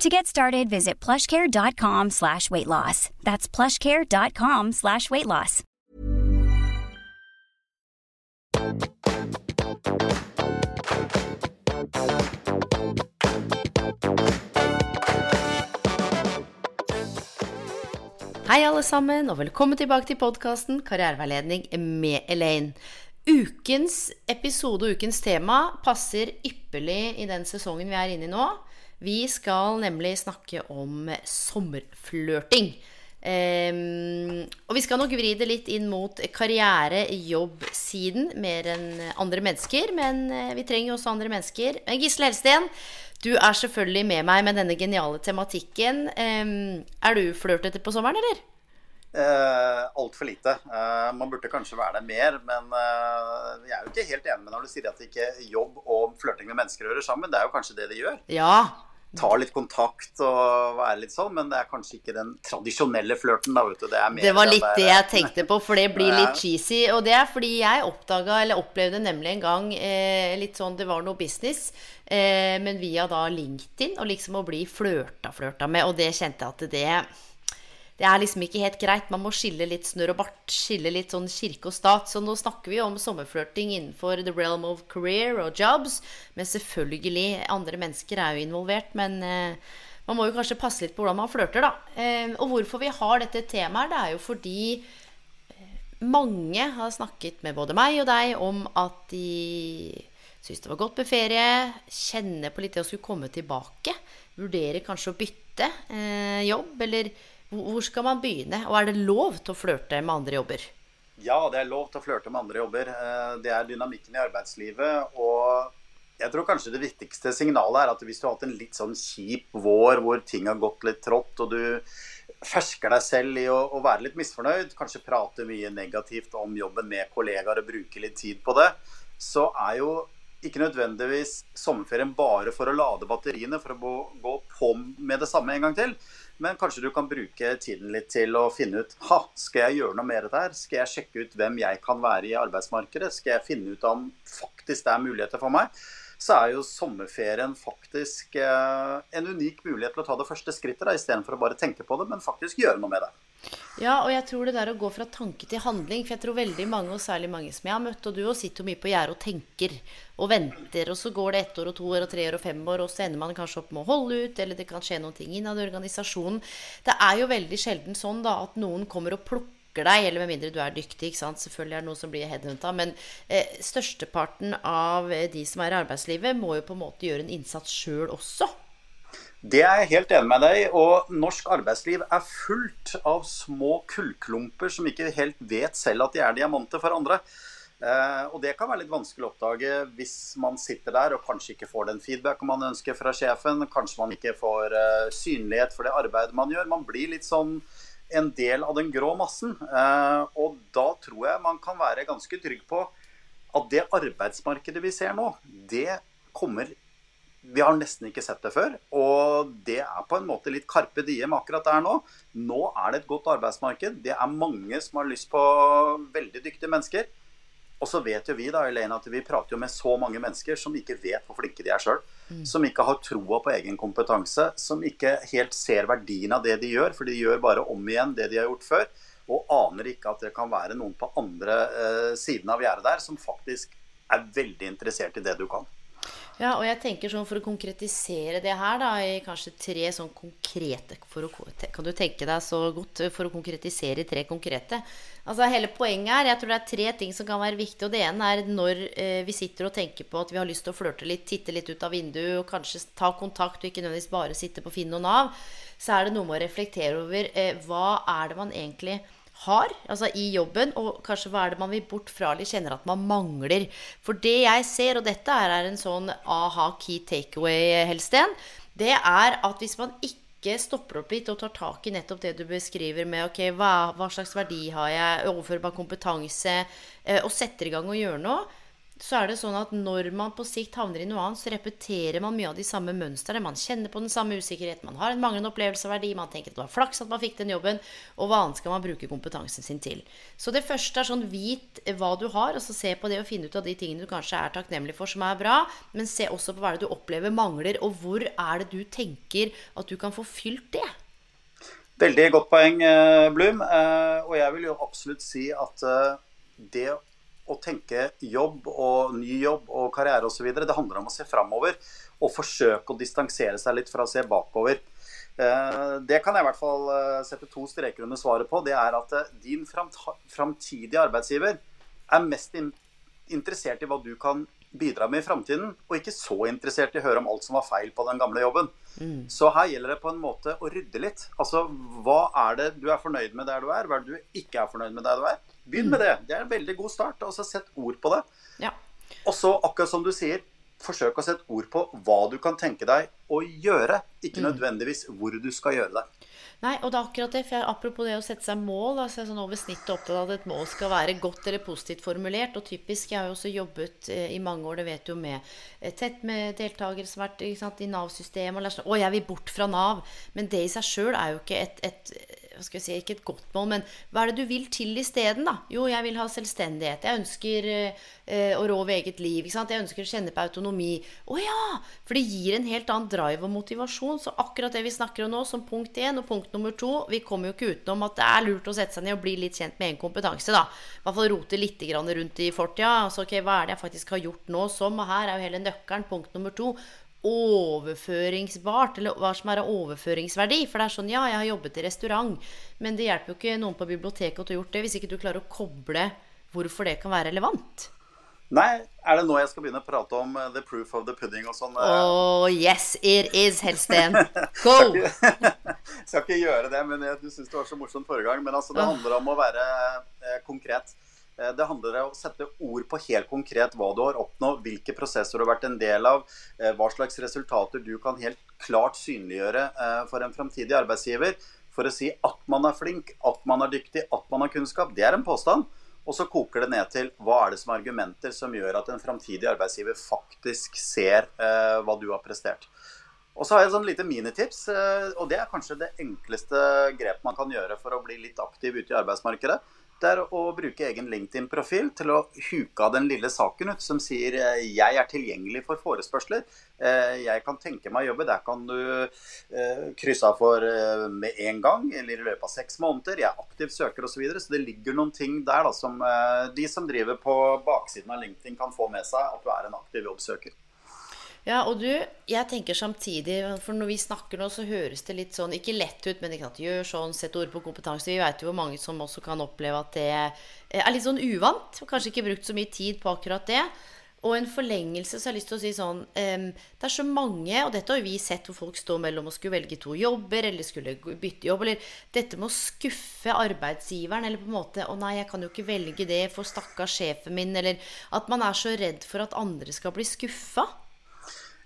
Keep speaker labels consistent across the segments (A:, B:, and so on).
A: To get started, visit plushcare.com slash weight loss. That's plushcare.com slash weight loss.
B: Hei, alle sammen, og velkommen tilbake til podkasten Karriereveiledning med Elaine. Ukens episode og ukens tema passer ypperlig i den sesongen vi er inne i nå. Vi skal nemlig snakke om sommerflørting. Um, og vi skal nok vri det litt inn mot karriere, jobbsiden mer enn andre mennesker. Men uh, vi trenger jo også andre mennesker. Gisle Helsten, du er selvfølgelig med meg med denne geniale tematikken. Um, er du flørtete på sommeren, eller?
C: Uh, Altfor lite. Uh, man burde kanskje være det mer. Men uh, jeg er jo ikke helt enig med når du sier at ikke jobb og flørting med mennesker hører sammen. Det er jo kanskje det de gjør.
B: Ja,
C: ta litt kontakt og være litt sånn, men det er kanskje ikke den tradisjonelle flørten. da, vet du. Det,
B: det var litt det jeg tenkte på, for det blir litt cheesy. Og det er fordi jeg oppdaga, eller opplevde nemlig en gang eh, litt sånn Det var noe business, eh, men via da LinkedIn, og liksom å bli flørta-flørta med, og det kjente jeg at det det er liksom ikke helt greit. Man må skille litt snørr og bart. Skille litt sånn kirke og stat. Så nå snakker vi om sommerflørting innenfor the realm of career og jobs. Men selvfølgelig, andre mennesker er jo involvert. Men eh, man må jo kanskje passe litt på hvordan man flørter, da. Eh, og hvorfor vi har dette temaet, det er jo fordi eh, mange har snakket med både meg og deg om at de syns det var godt med ferie, kjenner på litt det å skulle komme tilbake. Vurderer kanskje å bytte eh, jobb, eller hvor skal man begynne? Og er det lov til å flørte med andre jobber?
C: Ja, det er lov til å flørte med andre jobber. Eh, det er dynamikken i arbeidslivet. Og jeg tror kanskje det viktigste signalet er at hvis du har hatt en litt sånn kjip vår hvor ting har gått litt trått, og du fersker deg selv i å, å være litt misfornøyd, kanskje prate mye negativt om jobben med kollegaer og bruke litt tid på det, så er jo ikke nødvendigvis sommerferien bare for å lade batteriene, for å gå på med det samme en gang til. Men kanskje du kan bruke tiden litt til å finne ut ha, skal jeg gjøre noe mer der? Skal jeg sjekke ut hvem jeg kan være i arbeidsmarkedet? Skal jeg finne ut om faktisk det er muligheter for meg? Så er jo sommerferien faktisk eh, en unik mulighet til å ta det første skrittet, da, istedenfor å bare tenke på det, men faktisk gjøre noe med det.
B: Ja, og jeg tror det der å gå fra tanke til handling For jeg tror veldig mange, og særlig mange som jeg har møtt, og du også sitter mye på gjerdet og tenker og venter, og så går det ett år og to år og tre år og fem år, og så ender man kanskje opp med å holde ut, eller det kan skje noe innad i organisasjonen. Det er jo veldig sjelden sånn da at noen kommer og plukker deg, eller med mindre du er dyktig. Selvfølgelig er det noen som blir headhunta. Men eh, størsteparten av de som er i arbeidslivet, må jo på en måte gjøre en innsats sjøl også.
C: Det er jeg helt enig med deg. Og norsk arbeidsliv er fullt av små kullklumper som ikke helt vet selv at de er diamanter for andre. Eh, og det kan være litt vanskelig å oppdage hvis man sitter der og kanskje ikke får den feedbacken man ønsker fra sjefen. Kanskje man ikke får eh, synlighet for det arbeidet man gjør. Man blir litt sånn en del av den grå massen. Eh, og da tror jeg man kan være ganske trygg på at det arbeidsmarkedet vi ser nå, det kommer vi har nesten ikke sett det før. Og det er på en måte litt Karpe Diem akkurat der nå. Nå er det et godt arbeidsmarked. Det er mange som har lyst på veldig dyktige mennesker. Og så vet jo vi da, Elaine, at vi prater jo med så mange mennesker som ikke vet hvor flinke de er sjøl. Mm. Som ikke har troa på egen kompetanse. Som ikke helt ser verdien av det de gjør, for de gjør bare om igjen det de har gjort før. Og aner ikke at det kan være noen på andre eh, siden av gjerdet der som faktisk er veldig interessert i det du kan.
B: Ja, og jeg tenker sånn for å konkretisere det her, da, i kanskje tre sånn konkrete å, Kan du tenke deg så godt for å konkretisere i tre konkrete? Altså Hele poenget er Jeg tror det er tre ting som kan være viktig. Og det ene er når eh, vi sitter og tenker på at vi har lyst til å flørte litt, titte litt ut av vinduet og kanskje ta kontakt og ikke nødvendigvis bare sitte på Finn og Nav, så er det noe med å reflektere over eh, hva er det man egentlig har, altså i jobben, og kanskje hva er det man vil bort fra eller kjenner at man mangler. For det jeg ser, og dette er en sånn aha key takeaway, Helsten, det er at hvis man ikke stopper opp litt og tar tak i nettopp det du beskriver med ok, hva, hva slags verdi har jeg, overførbar kompetanse, eh, og setter i gang og gjør noe, så er det sånn at når man på sikt havner i noe annet, så repeterer man mye av de samme mønstrene. Man kjenner på den samme usikkerheten, man har en manglende opplevelse av verdi, man tenker at det var flaks at man fikk den jobben, og hva annet skal man bruke kompetansen sin til? Så det første er sånn vit hva du har, og så se på det og finne ut av de tingene du kanskje er takknemlig for, som er bra, men se også på hva det du opplever mangler, og hvor er det du tenker at du kan få fylt det?
C: Veldig godt poeng, eh, Blum. Eh, og jeg vil jo absolutt si at eh, det å tenke jobb og ny jobb og karriere osv. Det handler om å se framover og forsøke å distansere seg litt fra å se bakover. Eh, det kan jeg i hvert fall eh, sette to streker under svaret på. Det er at eh, din framtidige arbeidsgiver er mest interessert i hva du kan bidra med i framtiden, og ikke så interessert i å høre om alt som var feil på den gamle jobben. Mm. Så her gjelder det på en måte å rydde litt. Altså, hva er det du er fornøyd med der du er? Hva er det du ikke er fornøyd med der du er? Begynn med det. Det er en veldig god start. Og så sett ord på det.
B: Ja.
C: Og så, akkurat som du sier, forsøk å sette ord på hva du kan tenke deg å gjøre. Ikke mm. nødvendigvis hvor du skal gjøre det.
B: Nei, og det er akkurat det. for Apropos det å sette seg mål. Altså, sånn over snittet opptatt av at et mål skal være godt eller positivt formulert. Og typisk, jeg har jo også jobbet eh, i mange år, det vet du, jo, med eh, tett med deltakere som har vært sant, i Nav-systemet. Og sånn, 'Å, jeg vil bort fra Nav'. Men det i seg sjøl er jo ikke et, et hva skal jeg si, ikke et godt mål, men hva er det du vil til isteden, da? Jo, jeg vil ha selvstendighet. Jeg ønsker eh, å rå over eget liv. ikke sant? Jeg ønsker å kjenne på autonomi. Å ja! For det gir en helt annen drive og motivasjon. Så akkurat det vi snakker om nå, som punkt én og punkt nummer to Vi kommer jo ikke utenom at det er lurt å sette seg ned og bli litt kjent med egen kompetanse, da. I hvert fall rote litt rundt i fortida. Altså, ok, hva er det jeg faktisk har gjort nå som? Og her er jo hele nøkkelen. Punkt nummer to overføringsbart, eller hva som er av overføringsverdi. For det er sånn, ja, jeg har jobbet i restaurant, men det hjelper jo ikke noen på biblioteket å ha gjort det hvis ikke du klarer å koble hvorfor det kan være relevant.
C: Nei, er det nå jeg skal begynne å prate om uh, the proof of the pudding og sånn?
B: Oh, yes, it is, Helsten. Go!
C: skal, ikke, skal ikke gjøre det, men jeg, du syns det var så morsomt forrige gang. Men altså, det handler om å være uh, konkret. Eh, det handler om å sette ord på helt konkret hva du har oppnådd, hvilke prosesser du har vært en del av, eh, hva slags resultater du kan helt klart synliggjøre eh, for en framtidig arbeidsgiver. For å si at man er flink, at man er dyktig, at man har kunnskap. Det er en påstand. Og så koker det ned til hva er det som er argumenter som gjør at en framtidig arbeidsgiver faktisk ser hva du har prestert. Og så har jeg et sånn lite minitips, og det er kanskje det enkleste grepet man kan gjøre for å bli litt aktiv ute i arbeidsmarkedet det er å bruke egen LinkedIn-profil til å huke av den lille saken ut som sier eh, 'jeg er tilgjengelig for forespørsler'. Eh, 'Jeg kan tenke meg å jobbe'. Der kan du eh, krysse av for med en gang eller i løpet av seks måneder. 'Jeg er aktiv søker' osv. Så, videre. så det ligger noen ting der da, som de som driver på baksiden av LinkedIn, kan få med seg at du er en aktiv jobbsøker.
B: Ja, og du, jeg tenker samtidig For når vi snakker nå, så høres det litt sånn Ikke lett ut, men ikke sant, gjør sånn, sett ord på kompetanse. Vi veit jo hvor mange som også kan oppleve at det er litt sånn uvant. Kanskje ikke brukt så mye tid på akkurat det. Og en forlengelse så har jeg lyst til å si sånn um, Det er så mange, og dette har vi sett hvor folk står mellom å skulle velge to jobber eller skulle bytte jobb, eller dette med å skuffe arbeidsgiveren, eller på en måte 'Å nei, jeg kan jo ikke velge det for stakkars sjefen min', eller at man er så redd for at andre skal bli skuffa.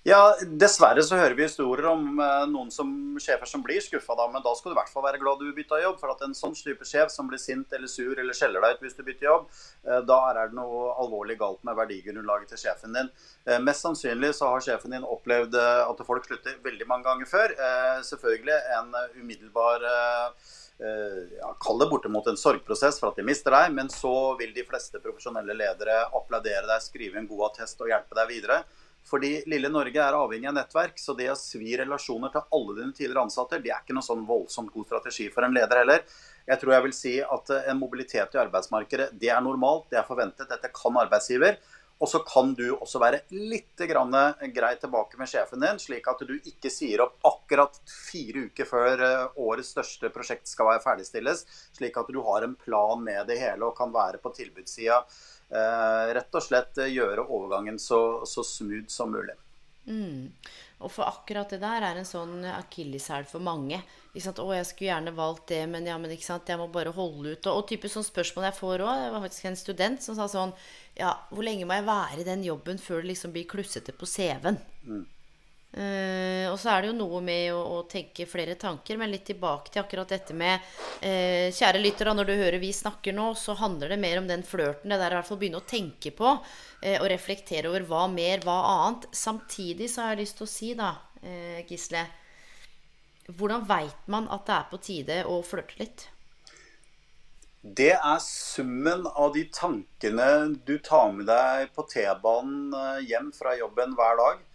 C: Ja, dessverre så hører vi historier om eh, noen som, sjefer som blir skuffa, da. Men da skal du i hvert fall være glad du bytta jobb. For at en sånn type sjef som blir sint eller sur eller skjeller deg ut hvis du bytter jobb, eh, da er det noe alvorlig galt med verdigrunnlaget til sjefen din. Eh, mest sannsynlig så har sjefen din opplevd at folk slutter veldig mange ganger før. Selvfølgelig en umiddelbar ja, Kall det bortimot en sorgprosess for at de mister deg, men så vil de fleste profesjonelle ledere applaudere deg, skrive en god attest og hjelpe deg videre. Fordi lille Norge er avhengig av nettverk, så det å svi relasjoner til alle dine tidligere ansatte, det er ikke noe sånn voldsomt god strategi for en leder heller. Jeg tror jeg vil si at eh, en mobilitet i arbeidsmarkedet, det er normalt, det er forventet. Dette kan arbeidsgiver. Og så kan du også være litt grei tilbake med sjefen din, slik at du ikke sier opp akkurat fire uker før eh, årets største prosjekt skal være ferdigstilles. Slik at du har en plan med det hele og kan være på tilbudssida Eh, rett og slett eh, gjøre overgangen så, så smooth som mulig.
B: Mm. Og for akkurat det der er en sånn akilleshæl for mange. Ikke sant? 'Å, jeg skulle gjerne valgt det, men, ja, men ikke sant? jeg må bare holde ut.' Og, og typisk sånn spørsmål jeg får òg. Det var faktisk en student som sa sånn 'Ja, hvor lenge må jeg være i den jobben før det liksom blir klussete på CV-en?' Mm. Uh, og så er det jo noe med å, å, tenke flere tanker, men litt tilbake til akkurat dette med uh, Kjære lyttere, når du hører vi snakker nå, så handler det mer om den flørten. Det der i hvert fall begynne å tenke på uh, og reflektere over hva mer, hva annet. Samtidig så har jeg lyst til å si, da, Gisle Hvordan veit man at det er på tide å flørte litt?
C: Det er summen av de tankene du tar med deg på T-banen hjem fra jobben hver dag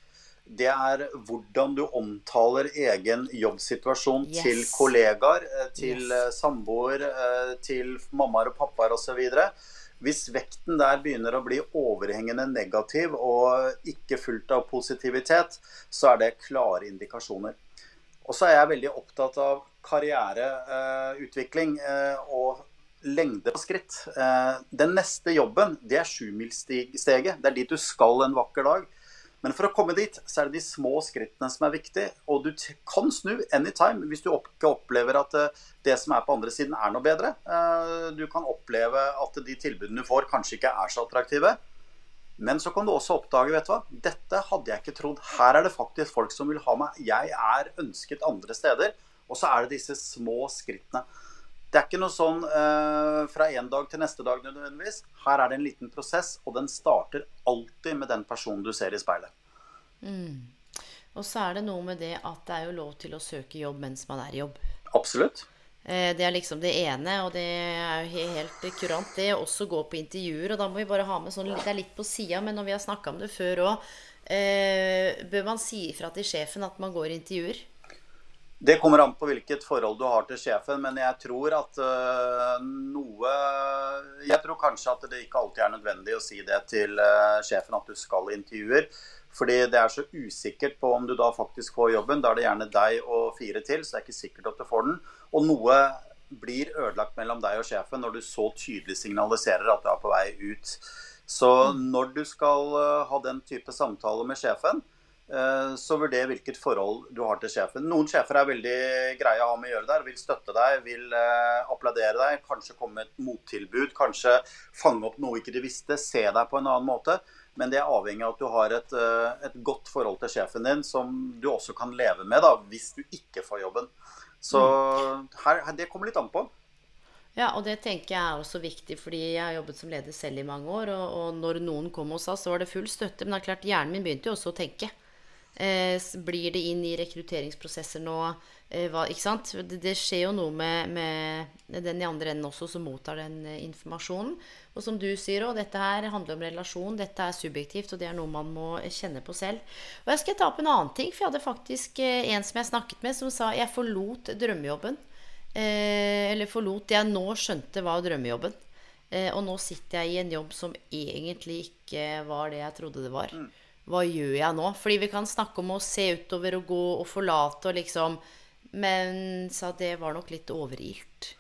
C: det er hvordan du omtaler egen jobbsituasjon yes. til kollegaer, eh, til yes. Eh, samboer, eh, til mammaer og pappaer osv. Hvis vekten der begynner å bli overhengende negativ og ikke fullt av positivitet, så er det klare indikasjoner. Og så er jeg veldig opptatt av karriereutvikling og lengde på skritt. Den neste jobben, det er sjumilssteget. Det er dit du skal en vakker dag. Men for å komme dit, så er det de små skrittene som er viktige. Og du kan snu anytime hvis du ikke opplever at eh, det som er på andre siden, er noe bedre. Eh, du kan oppleve at de tilbudene du får, kanskje ikke er så attraktive. Men så kan du også oppdage vet du hva, dette hadde jeg ikke trodd. Her er det faktisk folk som vil ha meg. Jeg er ønsket andre steder. Og så er det disse små skrittene. Det er ikke noe sånn uh, fra en dag til neste dag nødvendigvis. Her er det en liten prosess, og den starter alltid med den personen du ser i speilet.
B: Mm. Og så er det noe med det at det er jo lov til å søke jobb mens man er i jobb.
C: Absolutt.
B: Eh, det er liksom det ene, og det er jo helt kurant. Det også gå på intervjuer. Og da må vi bare ha med sånn Det er litt på sida, men når vi har snakka om det før òg, eh, bør man si ifra til sjefen at man går i intervjuer?
C: Det kommer an på hvilket forhold du har til sjefen, men jeg tror at uh, noe Jeg tror kanskje at det ikke alltid er nødvendig å si det til uh, sjefen at du skal intervjuer. Fordi det er så usikkert på om du da faktisk får jobben. Da er det gjerne deg og fire til, så det er ikke sikkert at du får den. Og noe blir ødelagt mellom deg og sjefen når du så tydelig signaliserer at du er på vei ut. Så mm. når du skal uh, ha den type samtale med sjefen, Eh, så vurder hvilket forhold du har til sjefen. Noen sjefer er veldig greie å ha med å gjøre der. Vil støtte deg, vil eh, applaudere deg, kanskje komme med et mottilbud. Kanskje fange opp noe ikke de visste, se deg på en annen måte. Men det er avhengig av at du har et, eh, et godt forhold til sjefen din som du også kan leve med da, hvis du ikke får jobben. Så mm. her, det kommer litt an på.
B: Ja, og det tenker jeg er også viktig, fordi jeg har jobbet som leder selv i mange år. Og, og når noen kom og sa, så var det full støtte. Men det er klart, hjernen min begynte jo også å tenke. Eh, blir det inn i rekrutteringsprosesser nå? Eh, hva? Det, det, skjer jo noe med, med, den i andre enden også som mottar den eh, informasjonen. Og som du sier òg, dette her handler om relasjon. Dette er subjektivt, og det er noe man må kjenne på selv. Og jeg skal ta opp en annen ting, for jeg hadde faktisk en som jeg snakket med, som sa jeg forlot drømmejobben. Eh, eller forlot jeg nå skjønte var drømmejobben. Eh, og nå sitter jeg i en jobb som egentlig ikke var det jeg trodde det var. Mm hva gjør jeg nå? Fordi vi kan snakke om å se utover og gå og forlate og liksom Men sa det var nok litt overilt.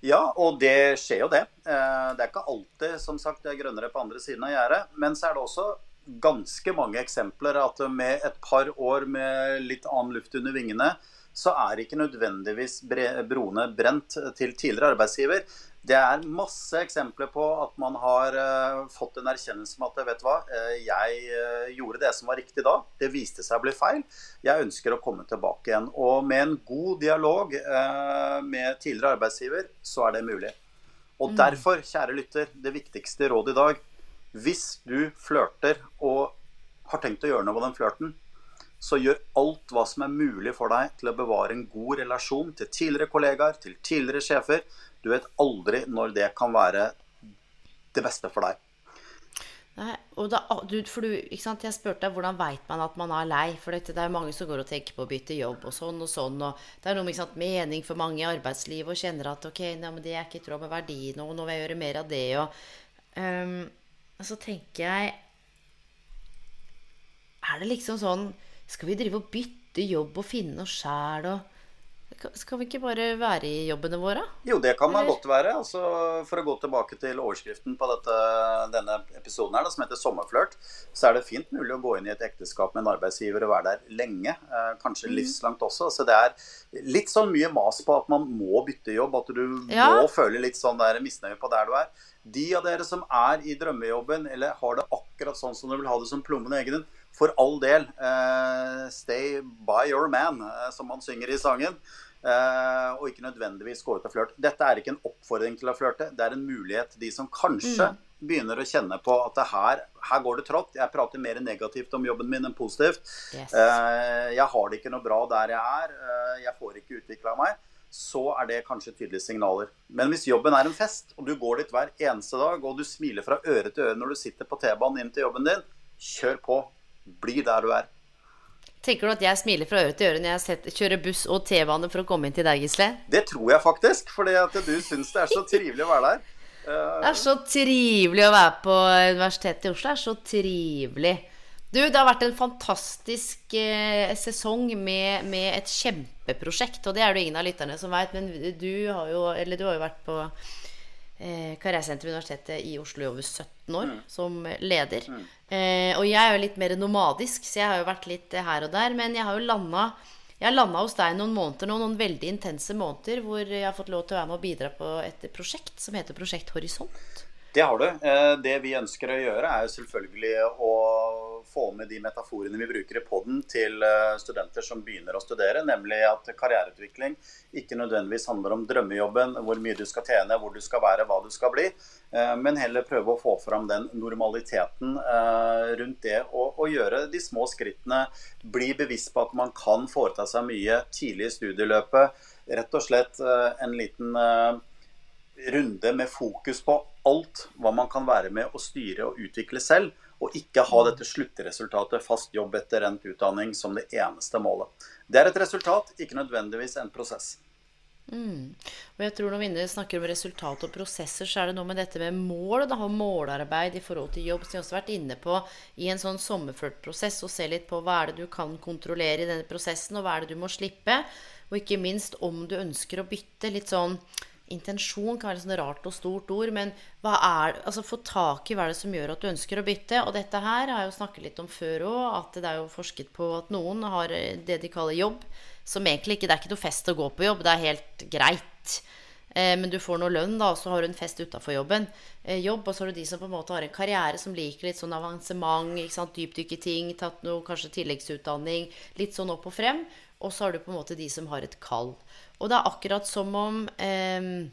C: Ja, og det skjer jo det. Eh, det er ikke alltid som sagt, det er grønnere på andre siden av gjerdet. Men så er det også ganske mange eksempler at med et par år med litt annen luft under vingene, så er ikke nødvendigvis broene brent til tidligere arbeidsgiver. Det er masse eksempler på at man har uh, fått en erkjennelse med at vet du hva, uh, jeg uh, gjorde det som var riktig da. Det viste seg å bli feil. Jeg ønsker å komme tilbake igjen. Og med en god dialog med tidligere arbeidsgiver, så er det mulig. Og mm. derfor, kjære lytter, det viktigste rådet i dag Hvis du flørter og har tenkt å gjøre noe med den flørten, så gjør alt hva som er mulig for deg til å bevare en god relasjon til tidligere kollegaer, til tidligere sjefer. Du vet aldri når det kan være det beste for deg.
B: Nei, da, du, for du? Jeg spurte deg hvordan veit man at man er lei. For dette, det er jo mange som går og tenker på å bytte jobb og sånn og sånn. Og det er noe med mening for mange i arbeidslivet og kjenner at ok, nei, det er ikke i tråd med verdiene, og nå vil jeg gjøre mer av det. Og, um, så tenker jeg Er det liksom sånn skal vi drive og bytte jobb og finne oss sjæl og skal vi ikke bare være i jobbene våre?
C: Jo, det kan man godt være. Altså, for å gå tilbake til overskriften på dette, denne episoden her, da, som heter 'sommerflørt', så er det fint mulig å gå inn i et ekteskap med en arbeidsgiver og være der lenge. Eh, kanskje mm. livslangt også. Så det er litt sånn mye mas på at man må bytte jobb. At du ja. må føle litt sånn der misnøye på der du er. De av dere som er i drømmejobben, eller har det akkurat sånn som du vil ha det som plommen i eggen din, For all del, uh, stay by your man, uh, som man synger i sangen. Uh, og ikke nødvendigvis gå ut og flørte. Dette er ikke en oppfordring til å flørte. Det er en mulighet de som kanskje mm. begynner å kjenne på at her, her, går det trått. Jeg prater mer negativt om jobben min enn positivt. Yes. jeg har det ikke noe bra der jeg er. jeg får ikke utvikla meg så er det kanskje tydelige signaler. Men hvis jobben er en fest, og du går dit hver eneste dag, og du smiler fra øre til øre når du sitter på T-banen inn til jobben din, kjør på. Bli der du er.
B: Tenker du at jeg smiler fra øre til øre når jeg kjører buss og T-bane for å komme inn til deg, Gisle?
C: Det tror jeg faktisk, fordi at du syns det er så trivelig å være der.
B: Det er så trivelig å være på Universitetet i Oslo. Det er så trivelig. Du, det har vært en fantastisk eh, sesong med, med, et kjempeprosjekt. Og det er det ingen av lytterne som veit, men du har jo, du har jo vært på Karrieresenteret ved Universitetet i Oslo i over 17 år mm. som leder. Mm. Eh, og jeg er jo litt mer nomadisk, så jeg har jo vært litt her og der. Men jeg har jo landa jeg har landa hos deg noen måneder nå, noen veldig intense måneder hvor jeg har fått lov til å være med og bidra på et prosjekt som heter Prosjekt Horisont.
C: Det har du. Eh, det vi ønsker å gjøre, er selvfølgelig å få med de metaforene vi bruker i poden til eh, studenter som begynner å studere, nemlig at karriereutvikling ikke nødvendigvis handler om drømmejobben, hvor mye du skal tjene, hvor du skal være, hva du skal bli, eh, men heller prøve å få fram den normaliteten rundt det å gjøre de små skrittene, bli bevisst på at man kan foreta seg mye tidlig i studieløpet. Rett og slett en liten runde med fokus på alt hva man kan være med å styre og utvikle selv, og ikke ha dette sluttresultatet, fast jobb etter endt utdanning, som det eneste målet. Det er et resultat, ikke nødvendigvis en prosess.
B: Mm. Og jeg tror Når vi snakker om resultat og prosesser, så er det noe med dette med mål. Da, målarbeid i forhold til jobb, som vi også har vært inne på i en sånn sommerført prosess. Og se litt på hva er det du kan kontrollere i denne prosessen, og hva er det du må slippe. Og ikke minst om du ønsker å bytte litt sånn intensjon kan være et sånn rart og stort ord, men hva er, altså få tak i hva er det som gjør at du ønsker å bytte. Og dette her har jeg jo snakket litt om før òg, at det er jo forsket på at noen har det de kaller jobb, som egentlig ikke Det er ikke noe fest å gå på jobb, det er helt greit. Eh, men du får noe lønn, da, og så har du en fest utafor jobben. Eh, jobb, og så har du de som på en måte har en karriere som liker litt sånn avansement, ikke sant, dypdykke ting, tatt noe kanskje tilleggsutdanning, litt sånn opp og frem. Og så har du på en måte de som har et kall. Og det er akkurat som om eh,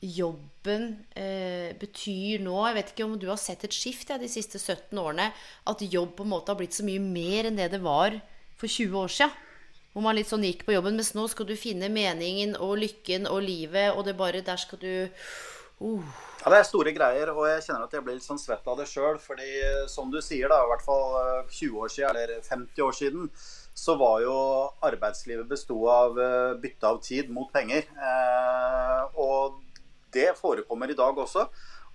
B: jobben eh, betyr nå Jeg vet ikke om du har sett et skift ja, de siste 17 årene. At jobb på en måte har blitt så mye mer enn det det var for 20 år siden. Hvor man litt sånn gikk på jobben. Mens nå skal du finne meningen og lykken og livet, og det bare Der skal du uh.
C: Ja, Det er store greier, og jeg kjenner at jeg blir litt sånn svett av det sjøl. Fordi som du sier, da, i hvert fall 20 eh, år siden, eller 50 år siden, så var jo arbeidslivet besto av eh, bytte av tid mot penger. Eh, og det forekommer i dag også.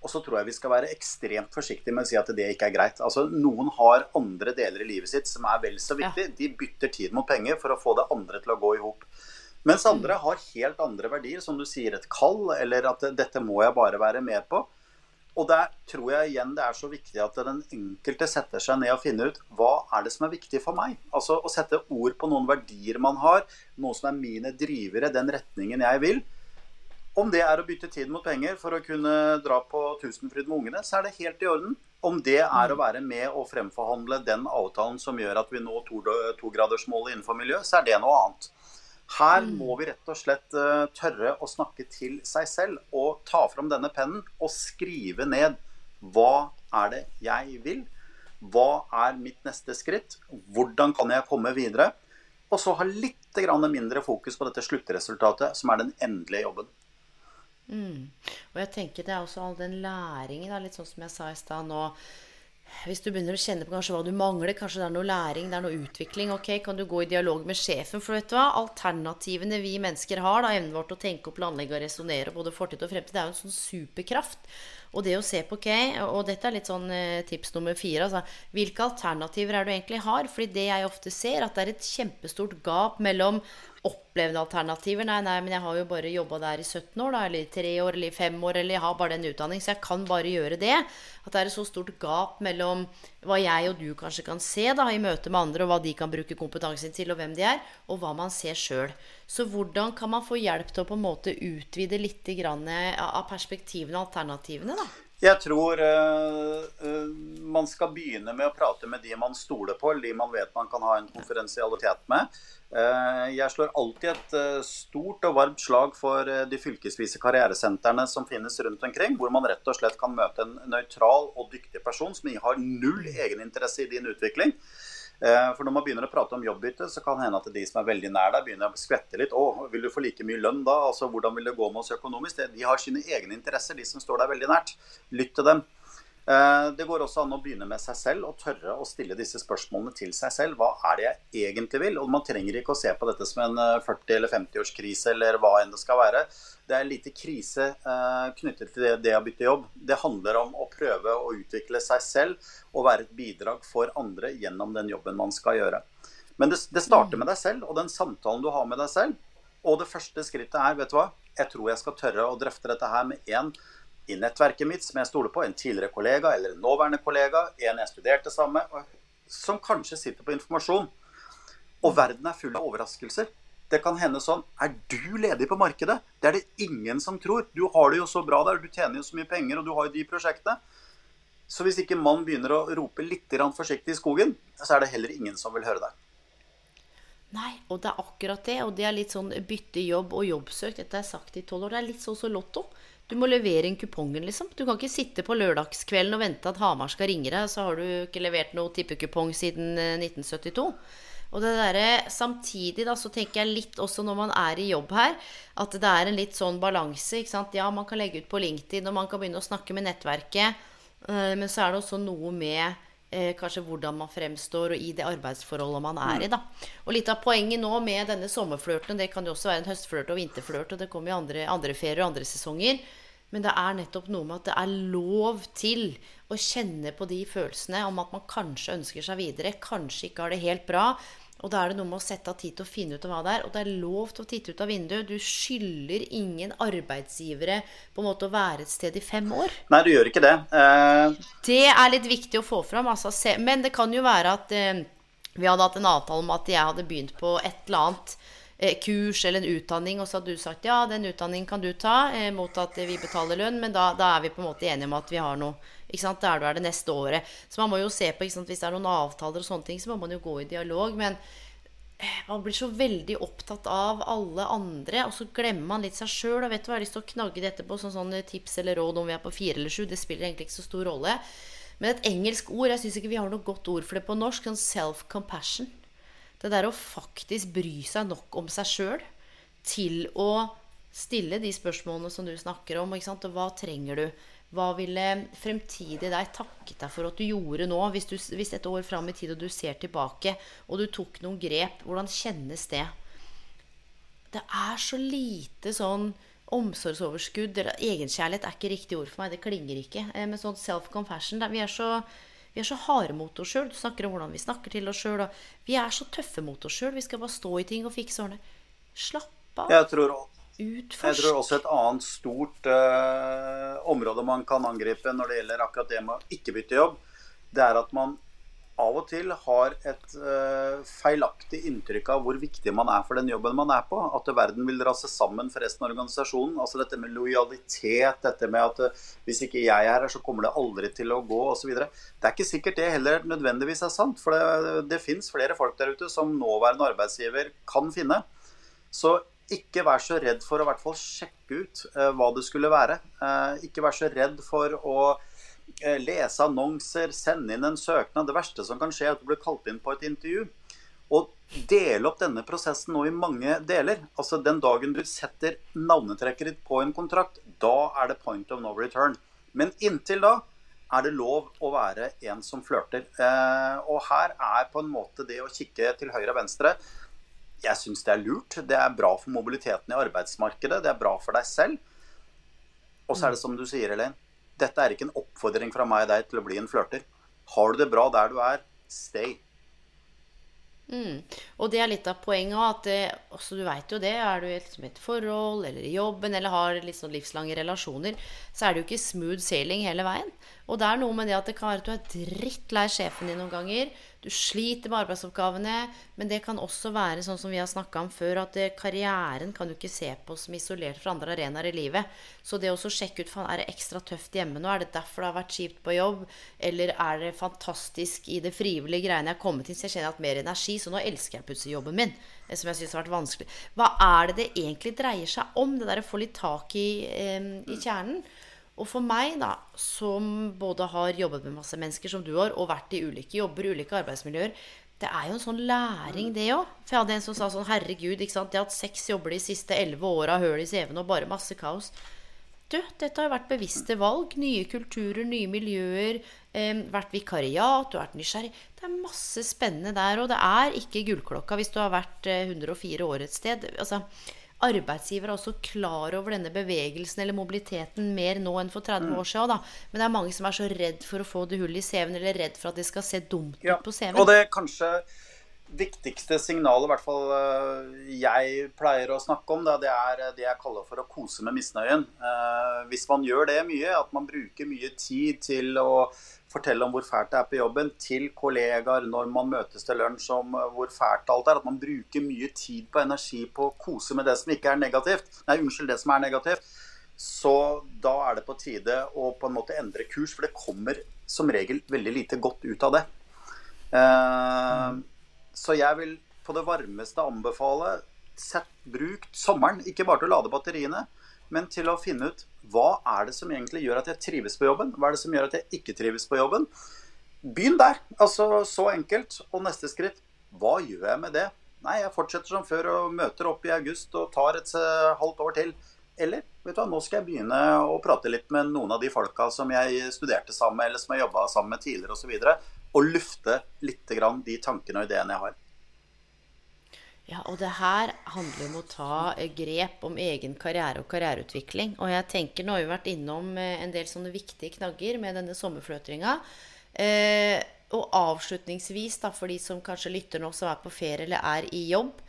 C: Og så tror jeg vi skal være ekstremt forsiktige med å si at det ikke er greit. Altså, Noen har andre deler i livet sitt som er vel så viktig. De bytter tid mot penger for å få det andre til å gå i hop. Mens andre har helt andre verdier, som du sier, et kall, eller at 'dette må jeg bare være med på'. Og der tror jeg igjen det er så viktig at den enkelte setter seg ned og finner ut hva er det som er viktig for meg. Altså å sette ord på noen verdier man har, noe som er mine drivere, den retningen jeg vil. Om det er å bytte tid mot penger for å kunne dra på Tusenfryd med ungene, så er det helt i orden. Om det er å være med og fremforhandle den avtalen som gjør at vi når togradersmålet to innenfor miljø, så er det noe annet. Her mm. må vi rett og slett uh, tørre å snakke til seg selv og ta fram denne pennen og skrive ned hva er det jeg vil? Hva er mitt neste skritt? Hvordan kan jeg komme videre? Og så ha litt mindre fokus på dette sluttresultatet, som er den endelige jobben.
B: Mm. Og jeg tenker det er også all den læringen, litt sånn som jeg sa i stad nå hvis du begynner å kjenne på kanskje hva du mangler, kanskje det er noe læring, det er noe utvikling, ok, kan du gå i dialog med sjefen? For vet du hva, alternativene vi mennesker har, da, evnen vår til å tenke og planlegge og resonnere både fortid og fremtid, det er jo en sånn superkraft. Og det å se på, ok, og dette er litt sånn eh, tips nummer fire, altså hvilke alternativer er det du egentlig har? Fordi det jeg ofte ser, at det er et kjempestort gap mellom opplevende alternativer. Nei, nei, men jeg har jo bare jobba der i 17 år, da, eller i 3 år, eller i 5 år, eller jeg har bare den utdanning, så jeg kan bare gjøre det. At det er et så stort gap mellom hva jeg og du kanskje kan se da, i møte med andre, og hva de kan bruke kompetansen til, og hvem de er, og hva man ser sjøl. Så hvordan kan man få hjelp til å på en måte utvide litt av perspektivene og alternativene, da?
C: Jeg tror uh, uh, man skal begynne med å prate med de man stoler på, de man vet man kan ha en konferensialitet med. Uh, jeg slår alltid et stort og varmt slag for de fylkesvise karrieresentrene som finnes rundt omkring, hvor man rett og slett kan møte en nøytral og dyktig person som har null egeninteresse i din utvikling. Eh, for når man begynner å prate om jobbbytte, så kan det hende at de som er veldig nær deg, begynner å skvette litt. 'Å, vil du få like mye lønn da?' Altså, 'Hvordan vil det gå med oss økonomisk?' De har sine egne interesser, de som står deg veldig nært. Lytt til dem. Eh, det går også an å begynne med seg selv og tørre å stille disse spørsmålene til seg selv. Hva er det jeg egentlig vil? Og Man trenger ikke å se på dette som en 40- eh, eller 50-årskrise eller hva enn det skal være. Det er en lite krise eh, knyttet til det, å bytte jobb. Det handler om å prøve å utvikle seg selv og være et bidrag for andre gjennom den jobben man skal gjøre. Men det, det starter med deg selv og den samtalen du har med deg selv. Og det første skrittet er, vet du hva, jeg tror jeg skal tørre å drøfte dette her med én i nettverket mitt som jeg stoler på, en tidligere kollega eller en nåværende kollega, en jeg studerte sammen med, som kanskje sitter på informasjon. Og verden er full av overraskelser. Det kan hende sånn Er du ledig på markedet? Det er det ingen som tror. Du har det jo så bra der, du tjener jo så mye penger, og du har jo de prosjektene. Så hvis ikke mann begynner å rope litt forsiktig i skogen, så er det heller ingen som vil høre deg.
B: Nei, og det er akkurat det. Og det er litt sånn bytte jobb og jobbsøk. Dette er sagt i tolv år. Det er litt sånn som Lotto. Du må levere inn kupongen, liksom. Du kan ikke sitte på lørdagskvelden og vente at Hamar skal ringe deg, så har du ikke levert noe tippekupong siden 1972. Eh, og det der, Samtidig da, så tenker jeg litt også når man er i jobb her, at det er en litt sånn balanse. ikke sant? Ja, man kan legge ut på LinkedIn, og man kan begynne å snakke med nettverket. Eh, men så er det også noe med eh, kanskje hvordan man fremstår, og i det arbeidsforholdet man er i. da. Og litt av poenget nå med denne sommerflørten, det kan jo også være en høstflørt og vinterflørt, og det kommer jo andre, andre ferier og andre sesonger. Men det er nettopp noe med at det er lov til å kjenne på de følelsene om at man kanskje ønsker seg videre, kanskje ikke har det helt bra. Og da er det noe med å sette av tid til å finne ut av hva det er. Og det er lov til å titte ut av vinduet. Du skylder ingen arbeidsgivere på en måte å være et sted i fem år.
C: Nei, du gjør ikke det. Eh...
B: Det er litt viktig å få fram. Altså, men det kan jo være at eh, vi hadde hatt en avtale om at jeg hadde begynt på et eller annet eh, kurs eller en utdanning, og så hadde du sagt ja, den utdanningen kan du ta mot at vi betaler lønn, men da, da er vi på en måte enige om at vi har noe der du er det neste året. Så man må jo se på Hvis det er noen avtaler og sånne ting, så må man jo gå i dialog. Men eh, man blir så veldig opptatt av alle andre, og så glemmer man litt seg sjøl. Og vet du hva, jeg har lyst til å knagge dette på sånn, sånn tips eller råd om vi er på fire eller sju. Det spiller egentlig ikke så stor rolle. Men et engelsk ord Jeg syns ikke vi har noe godt ord for det på norsk. Sånn self-compassion. Det der å faktisk bry seg nok om seg sjøl til å stille de spørsmålene som du snakker om. Og hva trenger du? Hva ville fremtidig deg takket deg for at du gjorde nå? Hvis, du, hvis et år fram i tid og du ser tilbake, og du tok noen grep, hvordan kjennes det? Det er så lite sånn omsorgsoverskudd eller Egenkjærlighet er ikke riktig ord for meg. Det klinger ikke. Eh, men sånn self-confession Vi er så harde mot oss sjøl. Du snakker om hvordan vi snakker til oss sjøl. Vi er så tøffe mot oss sjøl. Vi skal bare stå i ting og fikse ordene. Slapp av.
C: Jeg tror Utforsk. Jeg tror også et annet stort uh, område man kan angripe når det gjelder akkurat det med å ikke bytte jobb, det er at man av og til har et uh, feilaktig inntrykk av hvor viktig man er for den jobben man er på. At verden vil rase sammen for resten av organisasjonen. Altså dette med lojalitet, dette med at uh, hvis ikke jeg er her, så kommer det aldri til å gå osv. Det er ikke sikkert det heller nødvendigvis er sant. For det, det fins flere folk der ute som nåværende arbeidsgiver kan finne. Så ikke vær så redd for å hvert fall sjekke ut uh, hva det skulle være. Uh, ikke vær så redd for å uh, lese annonser, sende inn en søknad. Det verste som kan skje, er at du blir kalt inn på et intervju. Og dele opp denne prosessen nå i mange deler. Altså Den dagen du setter navnetrekket ditt på en kontrakt, da er det point of no return. Men inntil da er det lov å være en som flørter. og her er på en måte det å kikke til høyre og venstre jeg syns det er lurt. Det er bra for mobiliteten i arbeidsmarkedet. Det er bra for deg selv. Og så er det som du sier, Elaine. Dette er ikke en oppfordring fra meg og deg til å bli en flørter. Har du det bra der du er, stay.
B: Mm. Og det er litt av poenget òg, at det, også, du veit jo det. Er du i et, forhold eller i jobben eller har sånn livslange relasjoner, så er det jo ikke smooth sailing hele veien. Og det er noe med det at det kan være at du er drittlei sjefen din noen ganger. Du sliter med arbeidsoppgavene, men det kan også være sånn som vi har snakka om før, at det, karrieren kan du ikke se på som isolert fra andre arenaer i livet. Så det å sjekke ut faen, er det ekstra tøft hjemme nå, er det derfor det har vært kjipt på jobb, eller er det fantastisk i det frivillige greiene jeg har kommet inn, så jeg kjenner jeg har hatt mer energi, så nå elsker jeg plutselig jobben min, som jeg syns har vært vanskelig. Hva er det det egentlig dreier seg om, det der å få litt tak i, eh, i kjernen? Og for meg, da, som både har jobbet med masse mennesker som du har, og vært i ulike jobber, ulike arbeidsmiljøer, det er jo en sånn læring, det òg. For jeg hadde en som sa sånn Herregud, ikke sant? jeg har hatt seks jobber de siste elleve åra, høl i CV-en og bare masse kaos. Du, dette har jo vært bevisste valg. Nye kulturer, nye miljøer. Eh, vært vikariat, du har vært nysgjerrig. Det er masse spennende der. Og det er ikke gullklokka hvis du har vært 104 eh, år et sted. Altså, arbeidsgiver er også klar over denne bevegelsen eller mobiliteten mer nå enn for 30 mm. år siden. Da. Men det er mange som er så redd for å få det hullet i CV-en, eller redd for at det skal se dumt ja. ut på CV-en.
C: Og det er kanskje viktigste signalet, i hvert fall eh, jeg pleier å snakke om, det er det jeg kaller for å kose med misnøyen. Eh, hvis man gjør det mye, at man bruker mye tid til å fortelle om hvor fælt det er på jobben, til kollegaer når man møtes til lunsj om eh, hvor fælt alt er. At man bruker mye tid på energi på å kose med det som ikke er negativt. Nei, unnskyld, det som er negativt. Så da er det på tide å på en måte endre kurs, for det kommer som regel veldig lite godt ut av det. Uh, så jeg vil på det varmeste anbefale sett bruk sommeren, ikke bare til å lade batteriene, men til å finne ut hva er det som egentlig gjør at jeg trives på jobben? Hva er det som gjør at jeg ikke trives på jobben? Begynn der. Altså så enkelt. Og neste skritt hva gjør jeg med det? Nei, jeg fortsetter som før og møter opp i august og tar et eh, halvt år til. Eller vet du hva, nå skal jeg begynne å prate litt med noen av de folka som jeg studerte sammen med, eller som jeg jobba sammen med tidligere osv. Og, så og lufte litt de tankene og ideene jeg har.
B: Ja, og det her handler om å ta eh, grep om egen karriere og karriereutvikling. Og jeg tenker, nå har vi vært innom eh, en del sånne viktige knagger med denne sommerfløtringa. Eh, og avslutningsvis, da, for de som kanskje lytter nå, som er på ferie eller er i jobb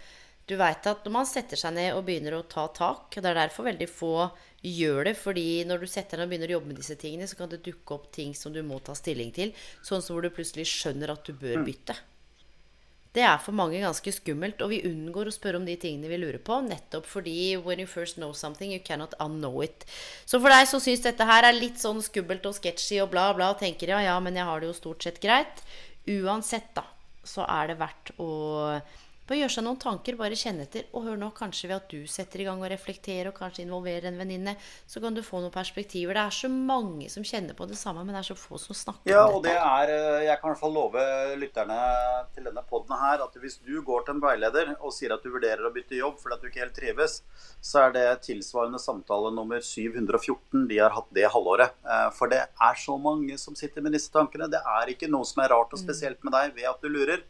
B: Du veit at når man setter seg ned og begynner å ta tak, det er derfor veldig få gjør det, fordi når du setter deg ned og begynner å jobbe med disse tingene, så kan det dukke opp ting som du må ta stilling til, sånn som hvor du plutselig skjønner at du bør mm. Det er for mange ganske skummelt, og vi unngår å spørre om de tingene vi lurer på, nettopp fordi when you first know something, you cannot unknow it. Så for deg som syns dette her er litt sånn skummelt og sketchy og bla, bla, og tenker ja, ja, men jeg har det jo stort sett greit, uansett, da, så er det verdt å bare gjøre seg noen tanker, bare kjenne etter. Og hør nå, kanskje ved at du setter i gang og reflekterer, og kanskje involverer en venninne, så kan du få noen perspektiver. Det er så mange som kjenner på det samme, men det er så få som snakker
C: ja, om dette. Ja, og det er eh, Jeg kan i hvert fall love lytterne til denne poden her at hvis du går til en veileder og sier at du vurderer å bytte jobb fordi at du ikke helt trives, så er det tilsvarende samtale nummer 714 de har hatt det halvåret. Eh, for det er så mange som sitter med disse tankene. Det er ikke noe som er rart og mm. spesielt med deg ved at du lurer.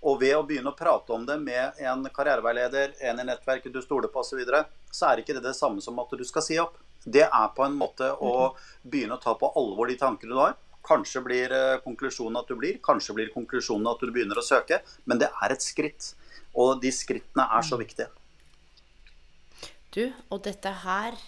C: Og ved å begynne å prate om det med en karriereveileder, en i nettverket du stoler på osv., så, videre, så er ikke det det samme som at du skal si opp. Det er på en måte å begynne å ta på alvor de tankene du har. Kanskje blir eh, konklusjonen at du blir, kanskje blir konklusjonen at du begynner å søke. Men det er et skritt. Og de skrittene er så viktige.
B: Du, og dette her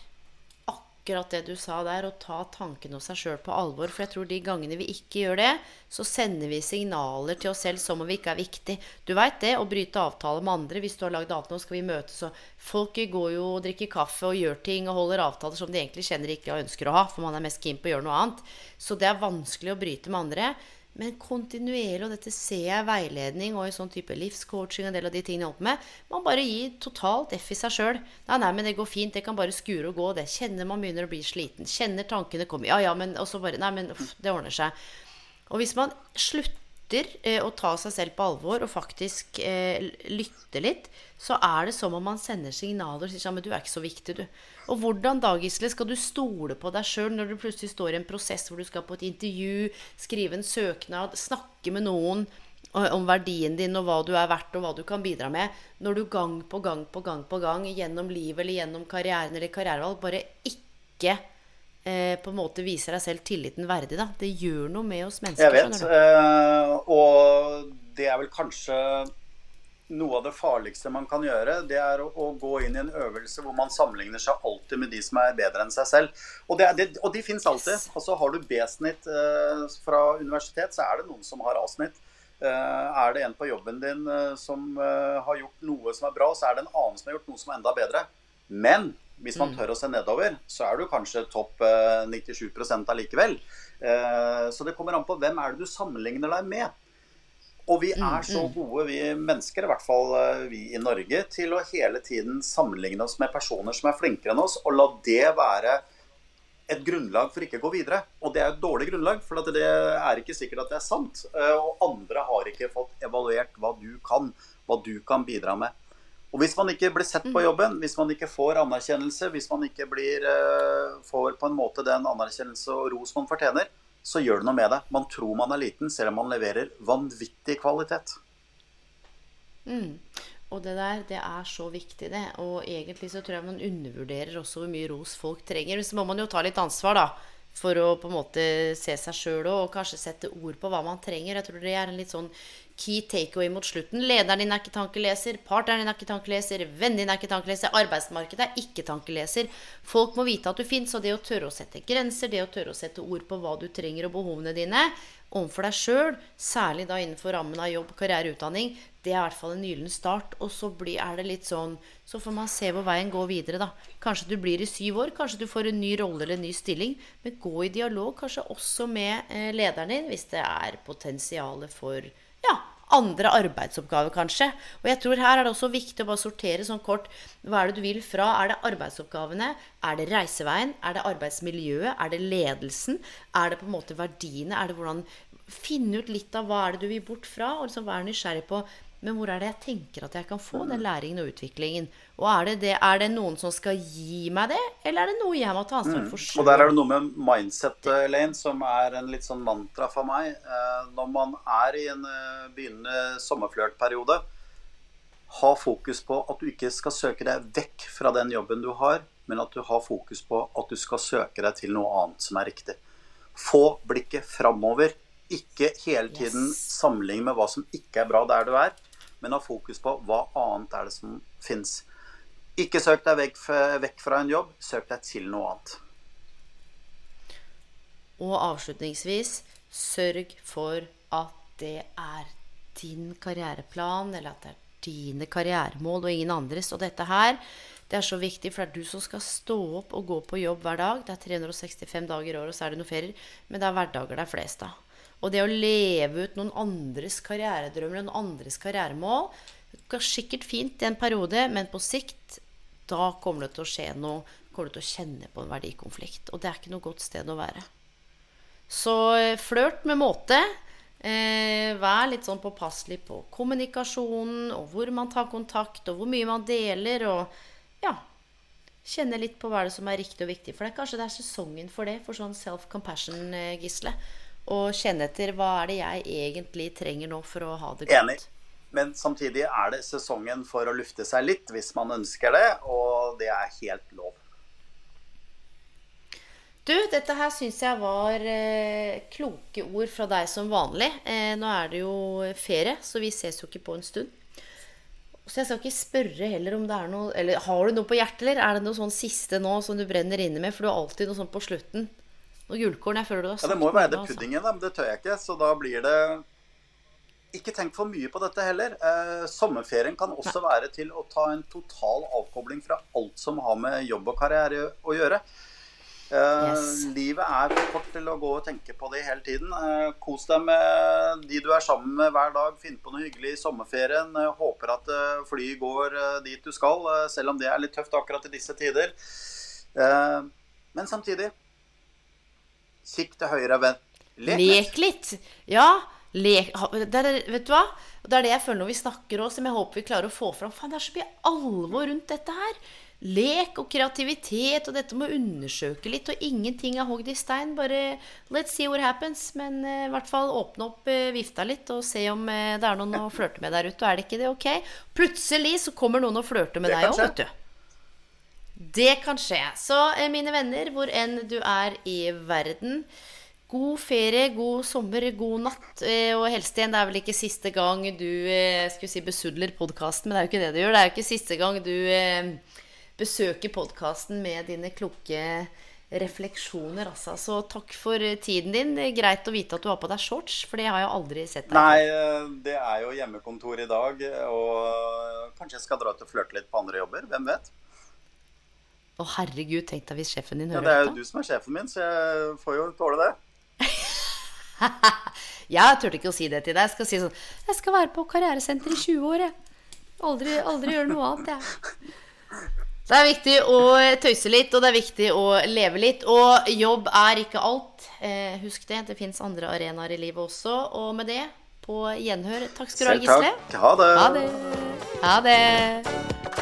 B: akkurat det du sa der, å ta tankene hos seg sjøl på alvor. For jeg tror de gangene vi ikke gjør det, så sender vi signaler til oss selv som om vi ikke er viktig. Du veit det, å bryte avtale med andre. Hvis du har lagd avtale, skal vi møtes og Folk går jo og drikker kaffe og gjør ting og holder avtaler som de egentlig kjenner ikke og ønsker å ha, for man er mest keen på å gjøre noe annet. Så det er vanskelig å bryte med andre. Men kontinuerlig, og dette ser jeg veiledning og i sånn type livscoaching, en del av de tingene jeg holder med, man bare gir totalt F i seg sjøl. Nei, nei, men det går fint, det kan bare skure og gå, det. Kjenner man begynner å bli sliten. Kjenner tankene komme. Ja, ja, men Og så bare Nei, men uff, det ordner seg. Og hvis man slutter eh, å ta seg selv på alvor og faktisk eh, lytte litt, så er det som om man sender signaler og sier sånn Men du er ikke så viktig, du. Og hvordan da, Gisle, skal du stole på deg sjøl når du plutselig står i en prosess hvor du skal på et intervju, skrive en søknad, snakke med noen om verdien din og hva du er verdt og hva du kan bidra med, når du gang på gang på gang på gang gjennom livet eller gjennom karrieren eller karrierevalg bare ikke eh, på en måte viser deg selv tilliten verdig. da. Det gjør noe med oss mennesker.
C: Jeg vet, eh, og det er vel kanskje noe av det farligste man kan gjøre, det er å, å, gå inn i en øvelse hvor man sammenligner seg alltid med de som er bedre enn seg selv. Og, det, det, og de fins alltid. Altså Har du B-snitt eh, fra universitet, så er det noen som har A-snitt. Er det en på jobben din som har gjort noe som er bra, så er det en annen som har gjort noe som er enda bedre. Men hvis man mm. tør å se nedover, så er du kanskje topp 97% allikevel. Så det kommer an på hvem er det du sammenligner deg med. Og vi mm, er så mm. gode, vi mennesker, i hvert fall vi i Norge, til å hele tiden sammenligne oss med personer som er flinkere enn oss, og la det være et grunnlag for ikke å gå videre. Og det er et dårlig grunnlag, for det er ikke sikkert at det er sant. Eh, og andre har ikke fått evaluert hva du kan, hva du kan bidra med. Og hvis man ikke blir sett på mm. jobben, hvis man ikke får anerkjennelse, hvis man ikke blir, eh, får på en måte den anerkjennelse og ros man fortjener, så gjør det noe med det. Man tror man er liten, selv om man leverer vanvittig kvalitet.
B: Mm. Og det der, det er så viktig, det. Og egentlig så tror jeg man undervurderer også hvor mye ros folk trenger. Så må man jo ta litt ansvar, da. For å på en måte se seg sjøl og kanskje sette ord på hva man trenger. Jeg tror det er en litt sånn key takeaway mot slutten. Lederen din er ikke tankeleser, partneren din er ikke tankeleser, vennen din er ikke tankeleser, arbeidsmarkedet er ikke tankeleser. Folk må vite at du fins, og det å tørre å sette grenser, det å tørre å sette ord på hva du trenger og behovene dine overfor deg sjøl, særlig da innenfor rammen av jobb, karriere, utdanning, det er i hvert fall en gyllen start. Og så blir, er det litt sånn Så får man se hvor veien går videre, da. Kanskje du blir i syv år, kanskje du får en ny rolle eller en ny stilling. Men gå i dialog kanskje også med eh, lederen din, hvis det er potensialet for andre arbeidsoppgaver, kanskje. Og jeg tror her er det også viktig å bare sortere sånn kort hva er det du vil fra. Er det arbeidsoppgavene? Er det reiseveien? Er det arbeidsmiljøet? Er det ledelsen? Er det på en måte verdiene? Er det hvordan Finne ut litt av hva er det du vil bort fra, og liksom være nysgjerrig på men hvor er det jeg tenker at jeg kan få den læringen og utviklingen? Og er det, det, er det noen som skal gi meg det, eller er det noe jeg må ta ansvar for
C: selv? Mm. Og der er det noe med mindset, Elaine, som er en litt sånn mantra for meg. Eh, når man er i en eh, begynnende sommerflørtperiode, ha fokus på at du ikke skal søke deg vekk fra den jobben du har, men at du har fokus på at du skal søke deg til noe annet som er riktig. Få blikket framover. Ikke hele tiden yes. sammenligne med hva som ikke er bra der du er men ha fokus på hva annet er det som fins. Ikke søk deg vekk, vekk fra en jobb, søk deg til noe annet.
B: Og avslutningsvis, sørg for at det er din karriereplan, eller at det er dine karrieremål og ingen andres. Og dette her, det er så viktig, for det er du som skal stå opp og gå på jobb hver dag. Det er 365 dager i året, og så er det noen ferier. Men det er hverdager det er flest av. Og det å leve ut noen andres karrieredrømmer og noen andres karrieremål går sikkert fint i en periode, men på sikt da kommer det til å skje noe. Kommer du til å kjenne på en verdikonflikt. Og det er ikke noe godt sted å være. Så eh, flørt med måte. Eh, vær litt sånn påpasselig på kommunikasjonen, og hvor man tar kontakt, og hvor mye man deler. Og ja, kjenne litt på hva det er som er riktig og viktig. For det er kanskje det er sesongen for det, for sånn self-compassion, eh, og kjenne etter hva er det jeg egentlig trenger nå for å ha det godt.
C: Enig. Men samtidig er det sesongen for å lufte seg litt hvis man ønsker det, og det er helt lov.
B: Du, dette her syns jeg var eh, kloke ord fra deg som vanlig. Eh, nå er det jo ferie, så vi ses jo ikke på en stund. Så jeg skal ikke spørre heller om det er noe Eller har du noe på hjertet, eller er det noe sånn siste nå som du brenner inne med? For du har alltid noe sånt på slutten. Og gullkorn jeg føler du har
C: sagt Ja, Det må jo være det puddingen, da, men det tør jeg ikke. Så da blir det Ikke tenk for mye på dette heller. Eh, sommerferien kan også Nei. være til å ta en total avkobling fra alt som har med jobb og karriere å gjøre. Eh, yes. Livet er for kort til å gå og tenke på det hele tiden. Eh, kos deg med de du er sammen med hver dag. Finn på noe hyggelig i sommerferien. Eh, håper at flyet går dit du skal, selv om det er litt tøft akkurat i disse tider. men samtidig Kikk til høyre, venn.
B: Lek, Lek litt. Ja. Lek, det er, vet du hva? Det er det jeg føler når vi snakker òg, som jeg håper vi klarer å få fram. Faen, det er så mye alvor rundt dette her. Lek og kreativitet og dette med å undersøke litt. Og ingenting er hogd i stein. Bare let's see what happens. Men uh, i hvert fall åpne opp uh, vifta litt og se om uh, det er noen å flørte med der ute. Og er det ikke det, ok? Plutselig så kommer noen og flørter med deg òg, vet du. Det kan skje. Så eh, mine venner, hvor enn du er i verden God ferie, god sommer, god natt. Eh, og helst igjen, det er vel ikke siste gang du eh, skulle si besudler podkasten, men det er jo ikke det du gjør. Det er jo ikke siste gang du besøker podkasten med dine kloke refleksjoner, altså. Så takk for tiden din. Greit å vite at du har på deg shorts, for det har jeg aldri sett deg
C: Nei, det er jo hjemmekontor i dag, og kanskje jeg skal dra ut og flørte litt på andre jobber. Hvem vet?
B: Å herregud, tenk deg hvis sjefen din hører dette.
C: Ja, det er jo
B: dette.
C: du som er sjefen min, så jeg får jo tåle det.
B: Jeg turte ikke å si det til deg. Jeg skal si sånn Jeg skal være på karrieresenter i 20 år, jeg. Aldri, aldri gjøre noe annet, jeg. Det er viktig å tøyse litt, og det er viktig å leve litt. Og jobb er ikke alt. Eh, husk det. Det fins andre arenaer i livet også. Og med det, på gjenhør. Takk skal du ha, Gisle.
C: Ha det.
B: Ha det. Ha det.